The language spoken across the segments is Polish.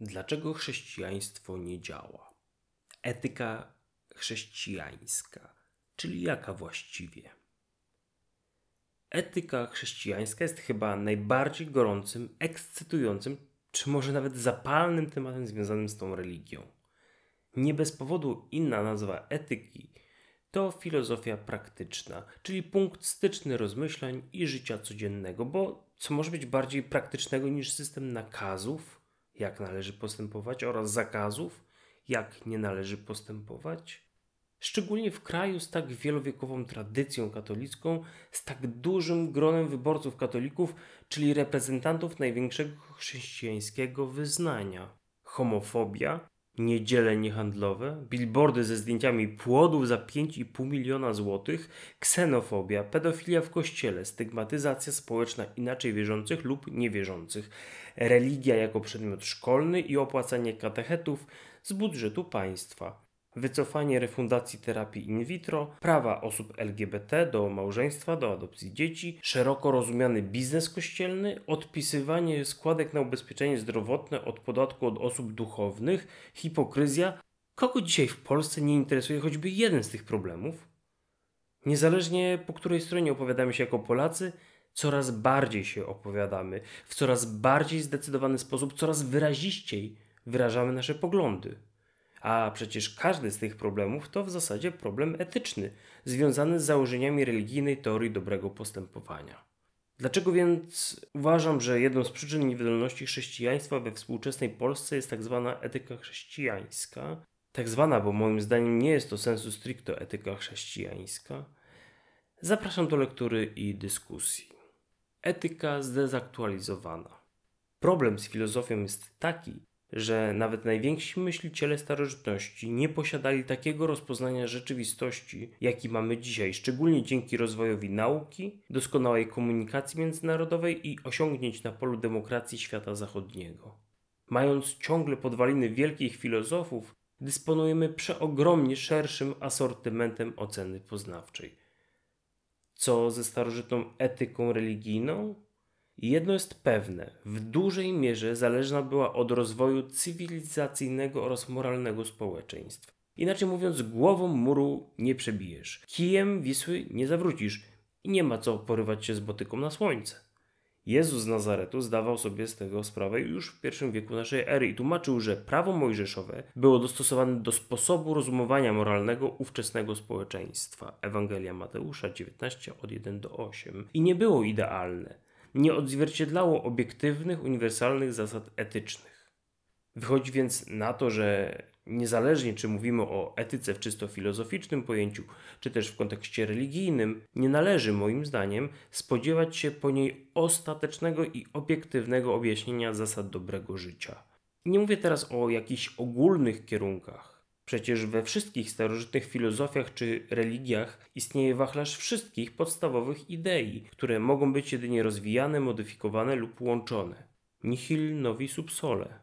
Dlaczego chrześcijaństwo nie działa? Etyka chrześcijańska, czyli jaka właściwie? Etyka chrześcijańska jest chyba najbardziej gorącym, ekscytującym, czy może nawet zapalnym tematem związanym z tą religią. Nie bez powodu inna nazwa etyki to filozofia praktyczna, czyli punkt styczny rozmyślań i życia codziennego, bo co może być bardziej praktycznego niż system nakazów, jak należy postępować, oraz zakazów, jak nie należy postępować? Szczególnie w kraju z tak wielowiekową tradycją katolicką, z tak dużym gronem wyborców katolików, czyli reprezentantów największego chrześcijańskiego wyznania. Homofobia, niedziele niehandlowe, billboardy ze zdjęciami płodów za 5,5 miliona złotych, ksenofobia, pedofilia w kościele, stygmatyzacja społeczna inaczej wierzących lub niewierzących, religia jako przedmiot szkolny i opłacanie katechetów z budżetu państwa wycofanie refundacji terapii in vitro, prawa osób LGBT do małżeństwa, do adopcji dzieci, szeroko rozumiany biznes kościelny, odpisywanie składek na ubezpieczenie zdrowotne od podatku od osób duchownych, hipokryzja. Kogo dzisiaj w Polsce nie interesuje choćby jeden z tych problemów? Niezależnie po której stronie opowiadamy się jako Polacy, coraz bardziej się opowiadamy, w coraz bardziej zdecydowany sposób, coraz wyraziściej wyrażamy nasze poglądy. A przecież każdy z tych problemów to w zasadzie problem etyczny, związany z założeniami religijnej teorii dobrego postępowania. Dlaczego więc uważam, że jedną z przyczyn niewydolności chrześcijaństwa we współczesnej Polsce jest tak zwana etyka chrześcijańska? Tak zwana, bo moim zdaniem nie jest to sensu stricto etyka chrześcijańska. Zapraszam do lektury i dyskusji. Etyka zdezaktualizowana. Problem z filozofią jest taki, że nawet najwięksi myśliciele starożytności nie posiadali takiego rozpoznania rzeczywistości, jaki mamy dzisiaj, szczególnie dzięki rozwojowi nauki, doskonałej komunikacji międzynarodowej i osiągnięć na polu demokracji świata zachodniego. Mając ciągle podwaliny wielkich filozofów, dysponujemy przeogromnie szerszym asortymentem oceny poznawczej. Co ze starożytną etyką religijną? Jedno jest pewne, w dużej mierze zależna była od rozwoju cywilizacyjnego oraz moralnego społeczeństw. Inaczej mówiąc, głową muru nie przebijesz, kijem Wisły nie zawrócisz i nie ma co porywać się z botyką na słońce. Jezus z Nazaretu zdawał sobie z tego sprawę już w pierwszym wieku naszej ery i tłumaczył, że prawo mojżeszowe było dostosowane do sposobu rozumowania moralnego ówczesnego społeczeństwa. Ewangelia Mateusza 19 od 1 do 8 i nie było idealne nie odzwierciedlało obiektywnych, uniwersalnych zasad etycznych. Wychodzi więc na to, że niezależnie czy mówimy o etyce w czysto filozoficznym pojęciu, czy też w kontekście religijnym, nie należy moim zdaniem spodziewać się po niej ostatecznego i obiektywnego objaśnienia zasad dobrego życia. Nie mówię teraz o jakichś ogólnych kierunkach, Przecież we wszystkich starożytnych filozofiach czy religiach istnieje wachlarz wszystkich podstawowych idei, które mogą być jedynie rozwijane, modyfikowane lub łączone. Nihil novi sub sole.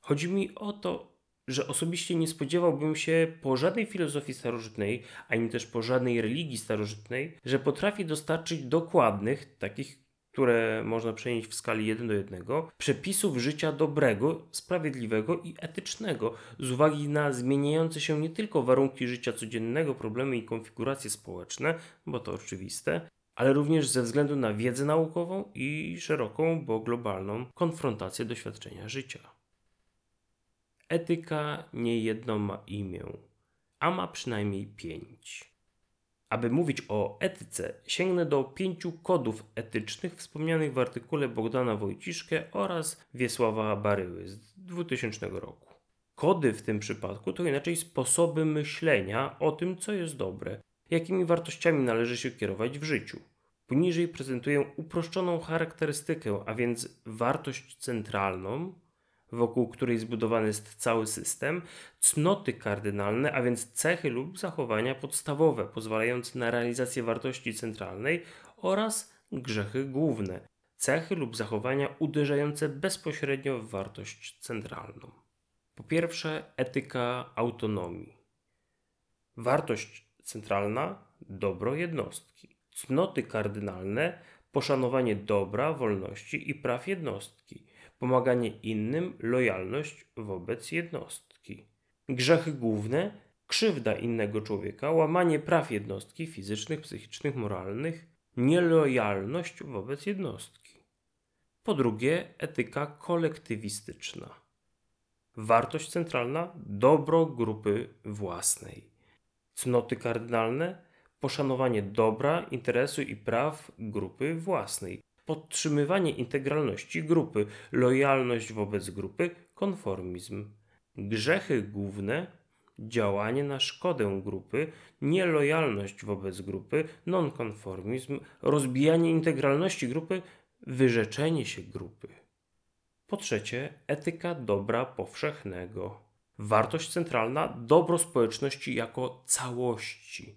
Chodzi mi o to, że osobiście nie spodziewałbym się po żadnej filozofii starożytnej, ani też po żadnej religii starożytnej, że potrafi dostarczyć dokładnych, takich które można przenieść w skali 1 do 1, przepisów życia dobrego, sprawiedliwego i etycznego, z uwagi na zmieniające się nie tylko warunki życia codziennego, problemy i konfiguracje społeczne, bo to oczywiste, ale również ze względu na wiedzę naukową i szeroką, bo globalną konfrontację doświadczenia życia. Etyka nie jedno ma imię, a ma przynajmniej pięć. Aby mówić o etyce, sięgnę do pięciu kodów etycznych wspomnianych w artykule Bogdana Wojciszkę oraz Wiesława Baryły z 2000 roku. Kody w tym przypadku to inaczej sposoby myślenia o tym, co jest dobre, jakimi wartościami należy się kierować w życiu. Poniżej prezentuję uproszczoną charakterystykę, a więc wartość centralną, wokół której zbudowany jest cały system, cnoty kardynalne, a więc cechy lub zachowania podstawowe pozwalające na realizację wartości centralnej oraz grzechy główne, cechy lub zachowania uderzające bezpośrednio w wartość centralną. Po pierwsze, etyka autonomii. Wartość centralna dobro jednostki. Cnoty kardynalne poszanowanie dobra, wolności i praw jednostki pomaganie innym, lojalność wobec jednostki. Grzechy główne krzywda innego człowieka, łamanie praw jednostki fizycznych, psychicznych, moralnych, nielojalność wobec jednostki. Po drugie, etyka kolektywistyczna. Wartość centralna dobro grupy własnej. Cnoty kardynalne poszanowanie dobra, interesu i praw grupy własnej, podtrzymywanie integralności grupy, lojalność wobec grupy, konformizm. Grzechy główne działanie na szkodę grupy, nielojalność wobec grupy, nonkonformizm, rozbijanie integralności grupy, wyrzeczenie się grupy. Po trzecie, etyka dobra powszechnego. Wartość centralna dobro społeczności jako całości.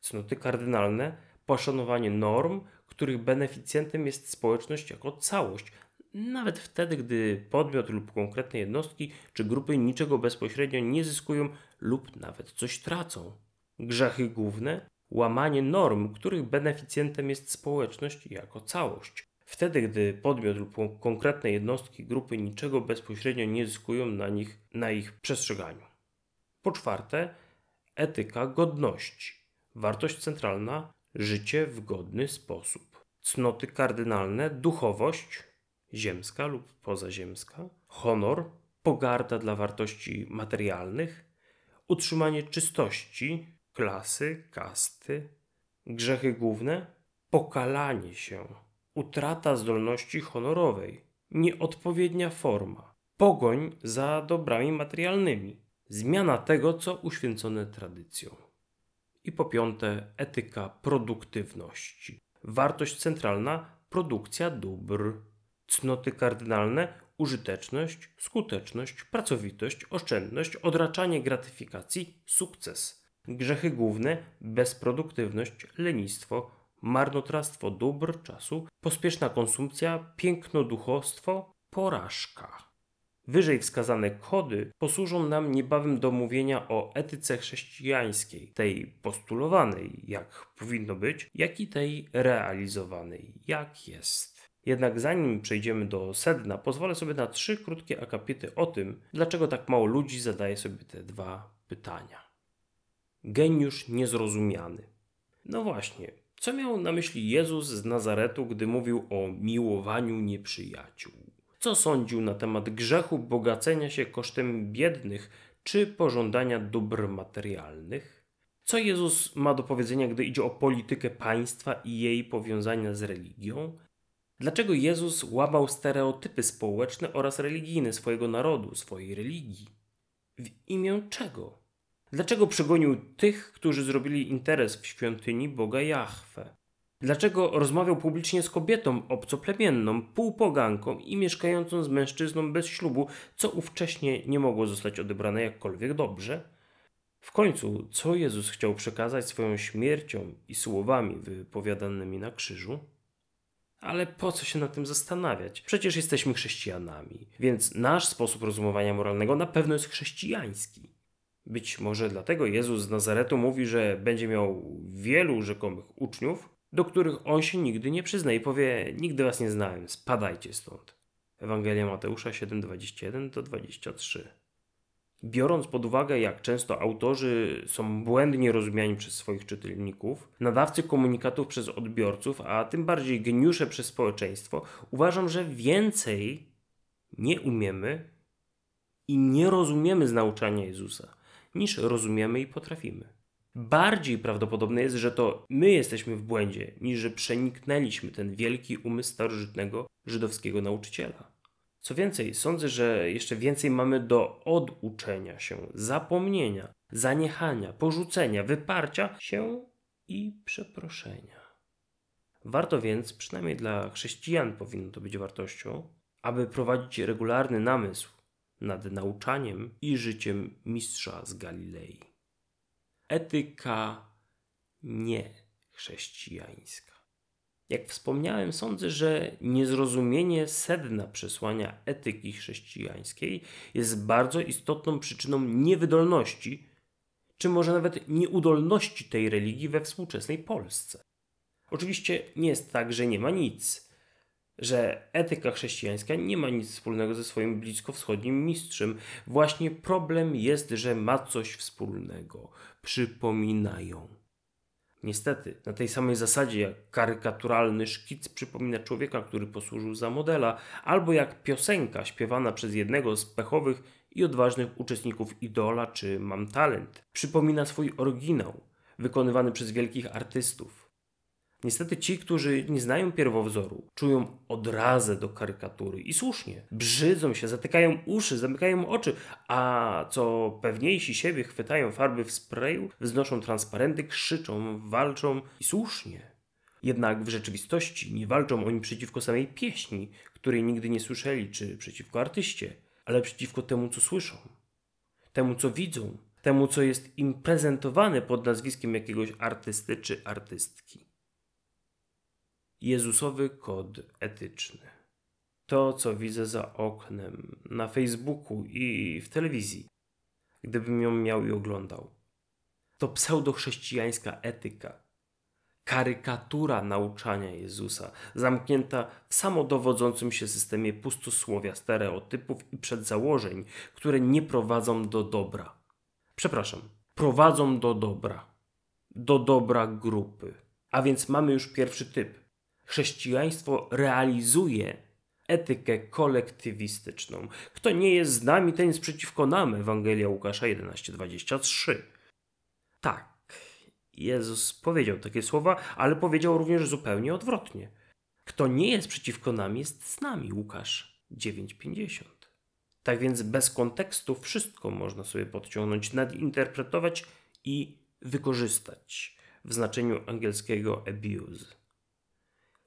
Cnoty kardynalne poszanowanie norm, których beneficjentem jest społeczność jako całość, nawet wtedy, gdy podmiot lub konkretne jednostki czy grupy niczego bezpośrednio nie zyskują lub nawet coś tracą. Grzechy główne łamanie norm, których beneficjentem jest społeczność jako całość. Wtedy, gdy podmiot lub konkretne jednostki grupy niczego bezpośrednio nie zyskują na nich na ich przestrzeganiu. Po czwarte, etyka godności. Wartość centralna życie w godny sposób. Cnoty kardynalne, duchowość, ziemska lub pozaziemska, honor, pogarda dla wartości materialnych, utrzymanie czystości, klasy, kasty, grzechy główne, pokalanie się, utrata zdolności honorowej, nieodpowiednia forma, pogoń za dobrami materialnymi, zmiana tego, co uświęcone tradycją. I po piąte, etyka produktywności. Wartość centralna produkcja dóbr Cnoty kardynalne użyteczność, skuteczność, pracowitość, oszczędność, odraczanie gratyfikacji, sukces. Grzechy główne bezproduktywność, lenistwo, marnotrawstwo dóbr czasu, pospieszna konsumpcja, pięknoduchostwo, porażka. Wyżej wskazane kody posłużą nam niebawem do mówienia o etyce chrześcijańskiej, tej postulowanej, jak powinno być, jak i tej realizowanej, jak jest. Jednak zanim przejdziemy do sedna, pozwolę sobie na trzy krótkie akapity o tym, dlaczego tak mało ludzi zadaje sobie te dwa pytania. Geniusz niezrozumiany. No właśnie, co miał na myśli Jezus z Nazaretu, gdy mówił o miłowaniu nieprzyjaciół? Co sądził na temat grzechu bogacenia się kosztem biednych czy pożądania dóbr materialnych? Co Jezus ma do powiedzenia, gdy idzie o politykę państwa i jej powiązania z religią? Dlaczego Jezus łamał stereotypy społeczne oraz religijne swojego narodu, swojej religii? W imię czego? Dlaczego przegonił tych, którzy zrobili interes w świątyni Boga Jahwe? Dlaczego rozmawiał publicznie z kobietą obcoplemienną, półpoganką i mieszkającą z mężczyzną bez ślubu, co ówcześnie nie mogło zostać odebrane jakkolwiek dobrze? W końcu, co Jezus chciał przekazać swoją śmiercią i słowami wypowiadanymi na krzyżu? Ale po co się nad tym zastanawiać? Przecież jesteśmy chrześcijanami, więc nasz sposób rozumowania moralnego na pewno jest chrześcijański. Być może dlatego Jezus z Nazaretu mówi, że będzie miał wielu rzekomych uczniów, do których on się nigdy nie przyzna i powie: Nigdy was nie znałem, spadajcie stąd. Ewangelia Mateusza 7:21-23. Biorąc pod uwagę, jak często autorzy są błędnie rozumiani przez swoich czytelników, nadawcy komunikatów przez odbiorców, a tym bardziej geniusze przez społeczeństwo, uważam, że więcej nie umiemy i nie rozumiemy z nauczania Jezusa, niż rozumiemy i potrafimy. Bardziej prawdopodobne jest, że to my jesteśmy w błędzie, niż że przeniknęliśmy ten wielki umysł starożytnego żydowskiego nauczyciela. Co więcej, sądzę, że jeszcze więcej mamy do oduczenia się, zapomnienia, zaniechania, porzucenia, wyparcia się i przeproszenia. Warto więc, przynajmniej dla chrześcijan powinno to być wartością, aby prowadzić regularny namysł nad nauczaniem i życiem mistrza z Galilei. Etyka niechrześcijańska. Jak wspomniałem, sądzę, że niezrozumienie sedna przesłania etyki chrześcijańskiej jest bardzo istotną przyczyną niewydolności, czy może nawet nieudolności tej religii we współczesnej Polsce. Oczywiście nie jest tak, że nie ma nic. Że etyka chrześcijańska nie ma nic wspólnego ze swoim bliskowschodnim mistrzem. Właśnie problem jest, że ma coś wspólnego. Przypominają. Niestety, na tej samej zasadzie jak karykaturalny szkic przypomina człowieka, który posłużył za modela, albo jak piosenka śpiewana przez jednego z pechowych i odważnych uczestników Idola czy Mam Talent przypomina swój oryginał, wykonywany przez wielkich artystów. Niestety ci, którzy nie znają pierwowzoru, czują odrazę do karykatury i słusznie. Brzydzą się, zatykają uszy, zamykają oczy, a co pewniejsi siebie chwytają farby w sprayu, wznoszą transparenty, krzyczą, walczą i słusznie. Jednak w rzeczywistości nie walczą oni przeciwko samej pieśni, której nigdy nie słyszeli, czy przeciwko artyście, ale przeciwko temu, co słyszą, temu, co widzą, temu, co jest im prezentowane pod nazwiskiem jakiegoś artysty czy artystki. Jezusowy kod etyczny. To, co widzę za oknem, na Facebooku i w telewizji, gdybym ją miał i oglądał, to pseudochrześcijańska etyka, karykatura nauczania Jezusa, zamknięta w samodowodzącym się systemie pustosłowia, stereotypów i przedzałożeń, które nie prowadzą do dobra. Przepraszam, prowadzą do dobra, do dobra grupy. A więc mamy już pierwszy typ Chrześcijaństwo realizuje etykę kolektywistyczną. Kto nie jest z nami, ten jest przeciwko nam. Ewangelia Łukasza 11:23. Tak, Jezus powiedział takie słowa, ale powiedział również zupełnie odwrotnie. Kto nie jest przeciwko nam, jest z nami. Łukasz 9:50. Tak więc bez kontekstu wszystko można sobie podciągnąć, nadinterpretować i wykorzystać w znaczeniu angielskiego abuse.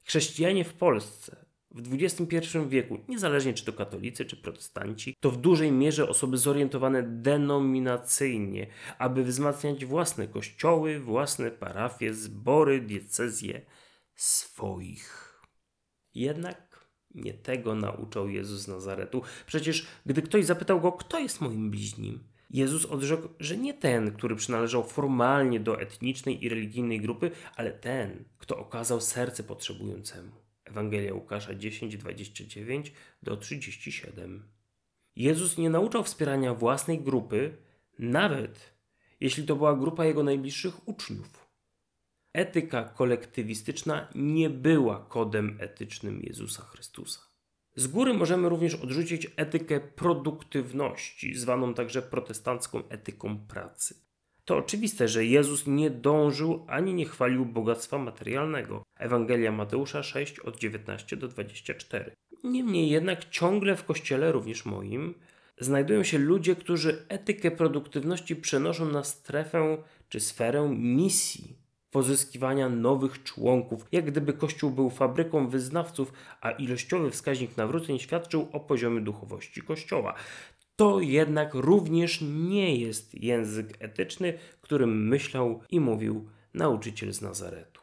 Chrześcijanie w Polsce w XXI wieku, niezależnie czy to katolicy, czy protestanci, to w dużej mierze osoby zorientowane denominacyjnie, aby wzmacniać własne kościoły, własne parafie, zbory, diecezje swoich. Jednak nie tego nauczał Jezus Nazaretu. Przecież gdy ktoś zapytał go, kto jest moim bliźnim, Jezus odrzekł, że nie ten, który przynależał formalnie do etnicznej i religijnej grupy, ale ten, kto okazał serce potrzebującemu. Ewangelia Łukasza 10, 29 do 37. Jezus nie nauczał wspierania własnej grupy, nawet jeśli to była grupa jego najbliższych uczniów. Etyka kolektywistyczna nie była kodem etycznym Jezusa Chrystusa. Z góry możemy również odrzucić etykę produktywności, zwaną także protestancką etyką pracy. To oczywiste, że Jezus nie dążył ani nie chwalił bogactwa materialnego. Ewangelia Mateusza 6 od 19 do 24. Niemniej jednak ciągle w kościele, również moim, znajdują się ludzie, którzy etykę produktywności przenoszą na strefę czy sferę misji pozyskiwania nowych członków, jak gdyby Kościół był fabryką wyznawców, a ilościowy wskaźnik nawróceń świadczył o poziomie duchowości Kościoła. To jednak również nie jest język etyczny, którym myślał i mówił nauczyciel z Nazaretu.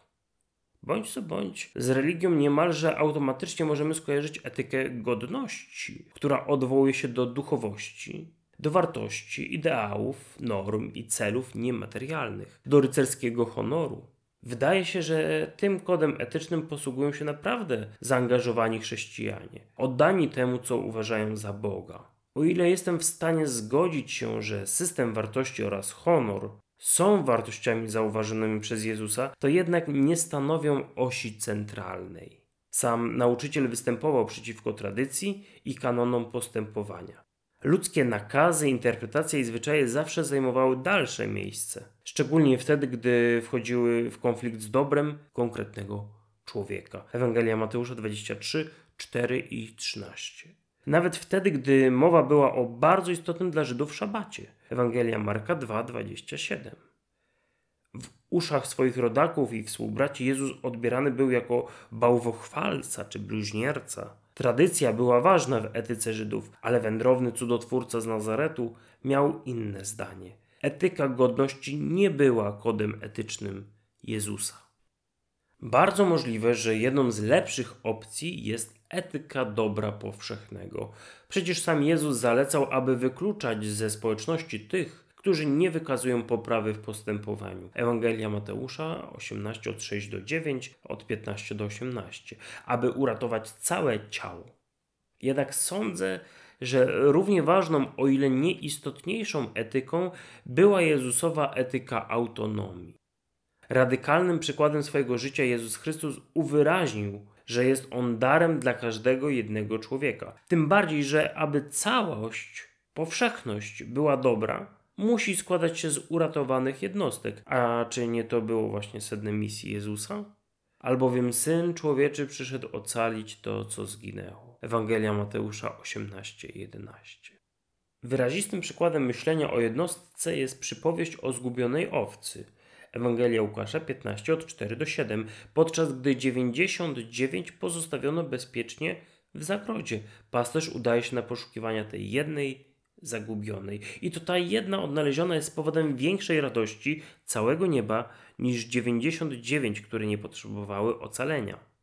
Bądź co bądź, z religią niemalże automatycznie możemy skojarzyć etykę godności, która odwołuje się do duchowości, do wartości, ideałów, norm i celów niematerialnych, do rycerskiego honoru. Wydaje się, że tym kodem etycznym posługują się naprawdę zaangażowani chrześcijanie, oddani temu, co uważają za Boga. O ile jestem w stanie zgodzić się, że system wartości oraz honor są wartościami zauważonymi przez Jezusa, to jednak nie stanowią osi centralnej. Sam nauczyciel występował przeciwko tradycji i kanonom postępowania. Ludzkie nakazy, interpretacje i zwyczaje zawsze zajmowały dalsze miejsce, szczególnie wtedy, gdy wchodziły w konflikt z dobrem konkretnego człowieka. Ewangelia Mateusza 23, 4 i 13. Nawet wtedy, gdy mowa była o bardzo istotnym dla Żydów szabacie. Ewangelia Marka 2, 27. W uszach swoich rodaków i współbraci Jezus odbierany był jako bałwochwalca czy bluźnierca. Tradycja była ważna w etyce Żydów, ale wędrowny cudotwórca z Nazaretu miał inne zdanie. Etyka godności nie była kodem etycznym Jezusa. Bardzo możliwe, że jedną z lepszych opcji jest etyka dobra powszechnego. Przecież sam Jezus zalecał, aby wykluczać ze społeczności tych, którzy nie wykazują poprawy w postępowaniu. Ewangelia Mateusza 18 od 6 do 9, od 15 do 18, aby uratować całe ciało. Jednak sądzę, że równie ważną, o ile nie istotniejszą etyką była Jezusowa etyka autonomii. Radykalnym przykładem swojego życia Jezus Chrystus uwyraźnił, że jest on darem dla każdego jednego człowieka. Tym bardziej, że aby całość, powszechność była dobra, musi składać się z uratowanych jednostek. A czy nie to było właśnie sednem misji Jezusa? Albowiem Syn Człowieczy przyszedł ocalić to, co zginęło. Ewangelia Mateusza 18:11. Wyrazistym przykładem myślenia o jednostce jest przypowieść o zgubionej owcy. Ewangelia Łukasza 15 od 4 do 7, podczas gdy 99 pozostawiono bezpiecznie w zagrodzie. Pasterz udaje się na poszukiwania tej jednej zagubionej. I to ta jedna odnaleziona jest powodem większej radości całego nieba niż 99, które nie potrzebowały ocalenia.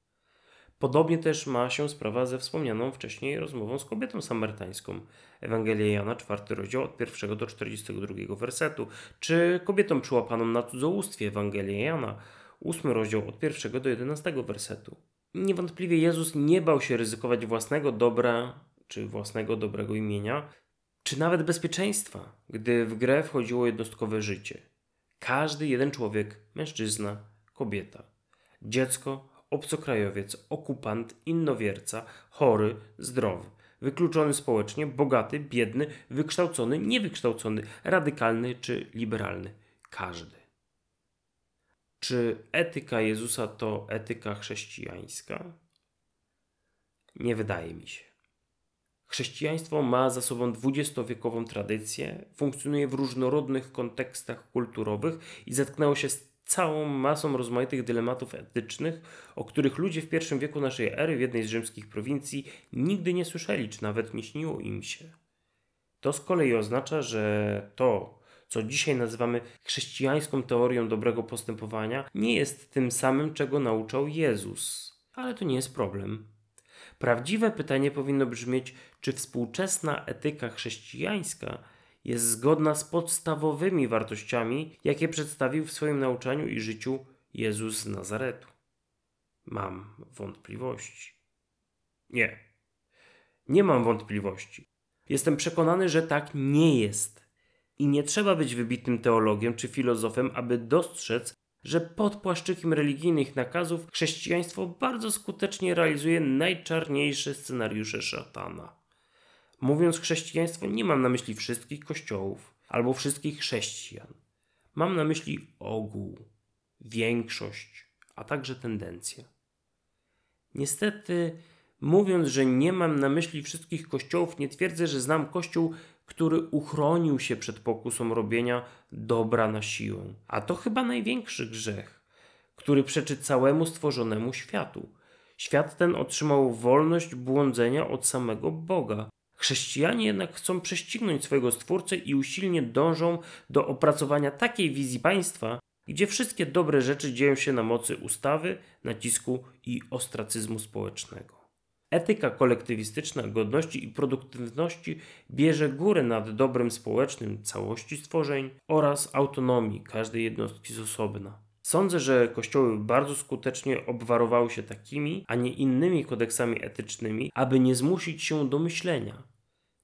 Podobnie też ma się sprawa ze wspomnianą wcześniej rozmową z kobietą samarytańską. Ewangelia Jana, 4 rozdział od 1 do 42 wersetu, czy kobietą przyłapaną na cudzołóstwie Ewangelia Jana, 8 rozdział od 1 do 11 wersetu. Niewątpliwie Jezus nie bał się ryzykować własnego dobra czy własnego dobrego imienia, czy nawet bezpieczeństwa, gdy w grę wchodziło jednostkowe życie. Każdy jeden człowiek, mężczyzna, kobieta, dziecko, obcokrajowiec, okupant, innowierca, chory, zdrowy, wykluczony społecznie, bogaty, biedny, wykształcony, niewykształcony, radykalny czy liberalny. Każdy. Czy etyka Jezusa to etyka chrześcijańska? Nie wydaje mi się. Chrześcijaństwo ma za sobą dwudziestowiekową tradycję, funkcjonuje w różnorodnych kontekstach kulturowych i zetknęło się z całą masą rozmaitych dylematów etycznych, o których ludzie w pierwszym wieku naszej ery w jednej z rzymskich prowincji nigdy nie słyszeli, czy nawet nie śniło im się. To z kolei oznacza, że to, co dzisiaj nazywamy chrześcijańską teorią dobrego postępowania, nie jest tym samym, czego nauczał Jezus. Ale to nie jest problem. Prawdziwe pytanie powinno brzmieć, czy współczesna etyka chrześcijańska jest zgodna z podstawowymi wartościami, jakie przedstawił w swoim nauczaniu i życiu Jezus z Nazaretu. Mam wątpliwości. Nie. Nie mam wątpliwości. Jestem przekonany, że tak nie jest. I nie trzeba być wybitnym teologiem czy filozofem, aby dostrzec, że pod płaszczykiem religijnych nakazów chrześcijaństwo bardzo skutecznie realizuje najczarniejsze scenariusze szatana. Mówiąc chrześcijaństwo, nie mam na myśli wszystkich kościołów albo wszystkich chrześcijan. Mam na myśli ogół, większość, a także tendencję. Niestety, mówiąc, że nie mam na myśli wszystkich kościołów, nie twierdzę, że znam kościół, który uchronił się przed pokusą robienia dobra na siłę. A to chyba największy grzech, który przeczy całemu stworzonemu światu. Świat ten otrzymał wolność błądzenia od samego Boga. Chrześcijanie jednak chcą prześcignąć swojego Stwórcę i usilnie dążą do opracowania takiej wizji państwa, gdzie wszystkie dobre rzeczy dzieją się na mocy ustawy, nacisku i ostracyzmu społecznego. Etyka kolektywistyczna godności i produktywności bierze górę nad dobrem społecznym całości stworzeń oraz autonomii każdej jednostki z osobna. Sądzę, że kościoły bardzo skutecznie obwarowały się takimi, a nie innymi kodeksami etycznymi, aby nie zmusić się do myślenia,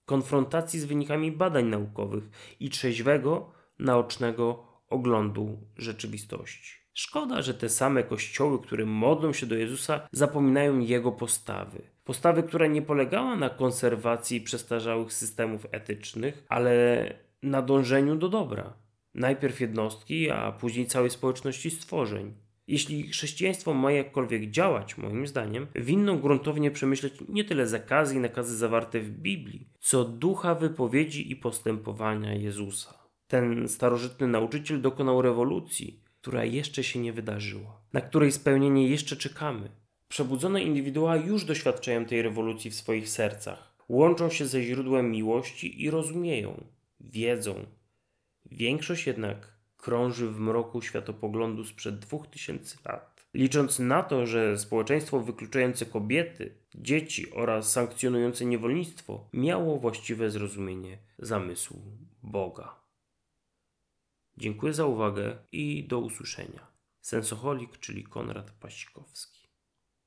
konfrontacji z wynikami badań naukowych i trzeźwego, naocznego oglądu rzeczywistości. Szkoda, że te same kościoły, które modlą się do Jezusa, zapominają Jego postawy. Postawy, która nie polegała na konserwacji przestarzałych systemów etycznych, ale na dążeniu do dobra. Najpierw jednostki, a później całej społeczności stworzeń. Jeśli chrześcijaństwo ma jakkolwiek działać, moim zdaniem, winno gruntownie przemyśleć nie tyle zakazy i nakazy zawarte w Biblii, co ducha wypowiedzi i postępowania Jezusa. Ten starożytny nauczyciel dokonał rewolucji, która jeszcze się nie wydarzyła, na której spełnienie jeszcze czekamy. Przebudzone indywidua już doświadczają tej rewolucji w swoich sercach, łączą się ze źródłem miłości i rozumieją, wiedzą. Większość jednak krąży w mroku światopoglądu sprzed dwóch tysięcy lat. Licząc na to, że społeczeństwo wykluczające kobiety, dzieci oraz sankcjonujące niewolnictwo miało właściwe zrozumienie zamysłu Boga. Dziękuję za uwagę i do usłyszenia. Sensoholik, czyli Konrad Pasikowski.